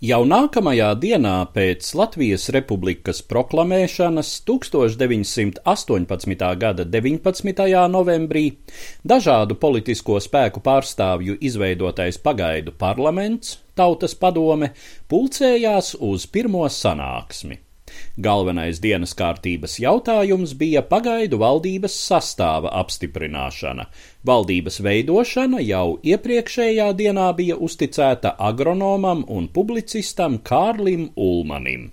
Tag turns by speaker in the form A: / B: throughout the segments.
A: Jau nākamajā dienā pēc Latvijas Republikas proklamēšanas 1918. gada 19. novembrī dažādu politisko spēku pārstāvju izveidotais pagaidu parlaments, Tautas padome, pulcējās uz pirmo sanāksmi. Galvenais dienas kārtības jautājums bija pagaidu valdības sastāva apstiprināšana. Valdības veidošana jau iepriekšējā dienā bija uzticēta agronomam un publicistam Kārlim Ulmanim.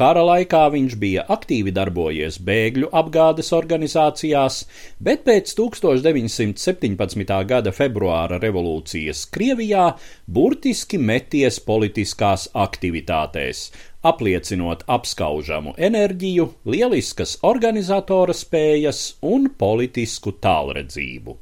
A: Kara laikā viņš bija aktīvi darbojies bēgļu apgādes organizācijās, bet pēc 1917. gada februāra revolūcijas Krievijā burtiski meties politiskās aktivitātēs, apliecinot apskaužamu enerģiju, lieliskas organizatora spējas un politisku tālredzību.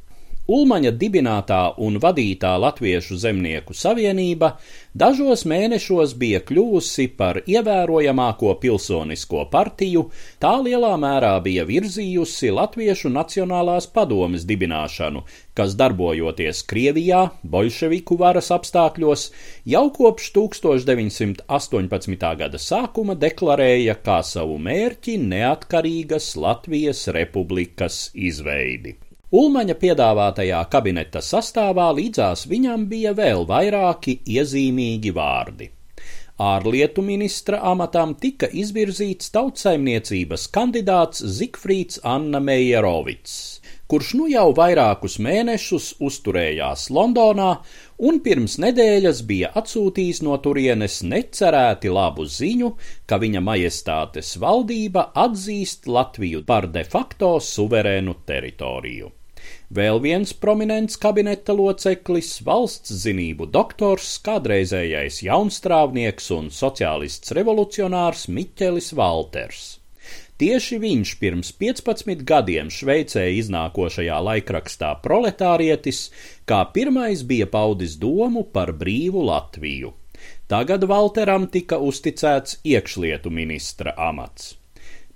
A: Ulmaņa dibinātā un vadītā Latviešu zemnieku savienība dažos mēnešos bija kļuvusi par ievērojamāko pilsonisko partiju, tā lielā mērā bija virzījusi Latviešu Nacionālās padomes dibināšanu, kas darbojoties Krievijā, bolševiku varas apstākļos, jau kopš 1918. gada sākuma deklarēja kā savu mērķi neatkarīgas Latvijas republikas izveidi. Ulmaņa piedāvātajā kabineta sastāvā līdzās viņam bija vēl vairāki iezīmīgi vārdi. Ārlietu ministra amatam tika izvirzīts tautsaimniecības kandidāts Zikfrīds Anna Meijerovics, kurš nu jau vairākus mēnešus uzturējās Londonā un pirms nedēļas bija atsūtījis no turienes necerēti labu ziņu, ka viņa majestātes valdība atzīst Latviju par de facto suverēnu teritoriju. Vēl viens prominents kabineta loceklis, valsts zinību doktors, kādreizējais jaunstrāvnieks un sociālists revolucionārs Miķelis Valters. Tieši viņš pirms 15 gadiem Šveicē iznākošajā laikrakstā Proletārietis kā pirmais bija paudis domu par brīvu Latviju. Tagad Valteram tika uzticēts iekšlietu ministra amats.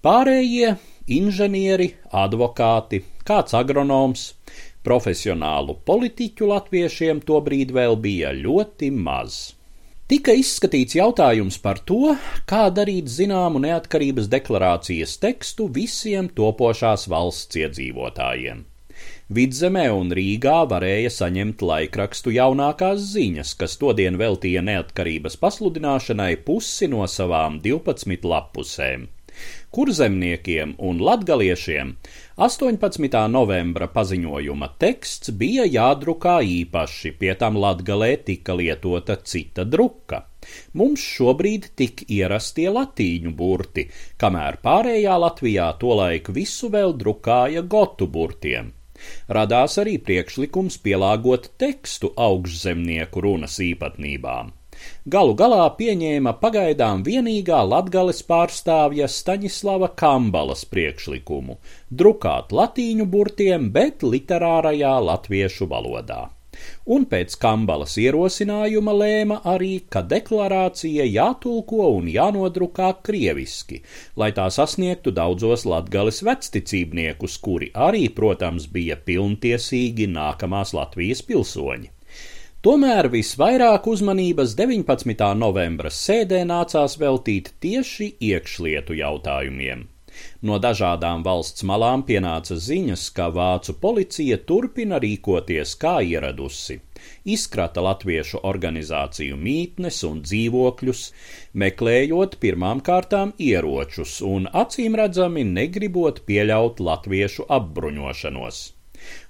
A: Pārējie inženieri, advokāti, kāds agronoms, profesionālu politiķu latviešiem tobrīd vēl bija ļoti maz. Tika izskatīts jautājums par to, kā darīt zināmu neatkarības deklarācijas tekstu visiem topošās valsts iedzīvotājiem. Vidzemē un Rīgā varēja saņemt laikrakstu jaunākās ziņas, kas todien veltīja neatkarības pasludināšanai pusi no savām 12 lapusēm. Kurzemniekiem un latgaliešiem 18. novembra paziņojuma teksts bija jādrukā īpaši, pie tam latgalē tika lietota cita druka. Mums šobrīd tik ierastie latīņu burti, kamēr pārējā Latvijā tolaik visu vēl drukāja gotu burtiem. Radās arī priekšlikums pielāgot tekstu augšzemnieku runas īpatnībām galu galā pieņēma pagaidām vienīgā latgales pārstāvja Staņislava Kambalas priekšlikumu - drukāt latīņu burtiem, bet literārajā latviešu valodā un pēc Kambalas ierosinājuma lēma arī, ka deklarācija jātulko un jānodrukā krieviski, lai tā sasniegtu daudzos latgales vecticībniekus, kuri arī, protams, bija pilntiesīgi nākamās Latvijas pilsoņi. Tomēr visvairāk uzmanības 19. novembra sēdē nācās veltīt tieši iekšlietu jautājumiem. No dažādām valsts malām pienāca ziņas, ka vācu policija turpina rīkoties kā ieradusi. Izkrata latviešu organizāciju mītnes un dzīvokļus, meklējot pirmām kārtām ieročus un acīm redzami negribot pieļaut latviešu apbruņošanos.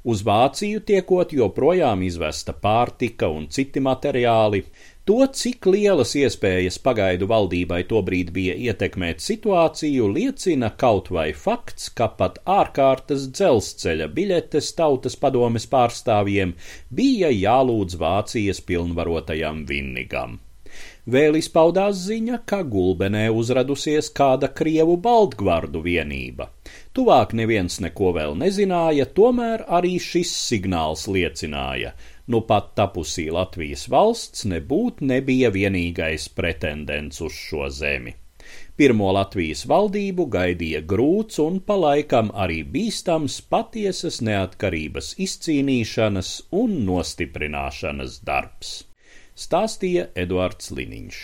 A: Uz Vāciju tiekot joprojām izvesta pārtika un citi materiāli. To, cik lielas iespējas pagaidu valdībai tobrīd bija ietekmēt situāciju, liecina kaut vai fakts, ka pat ārkārtas dzelzceļa biļetes tautas padomes pārstāvjiem bija jālūdz Vācijas pilnvarotajam Vinnigam. Vēl izpaudās ziņa, ka gulbenē uzradusies kāda krievu baltgvardu vienība. Tuvāk neviens neko vēl nezināja, tomēr arī šis signāls liecināja, nu pat tapusī Latvijas valsts nebūt nebija vienīgais pretendents uz šo zemi. Pirmo Latvijas valdību gaidīja grūts un palaikam arī bīstams patiesas neatkarības izcīnīšanas un nostiprināšanas darbs stāstīja Eduards Liniņš.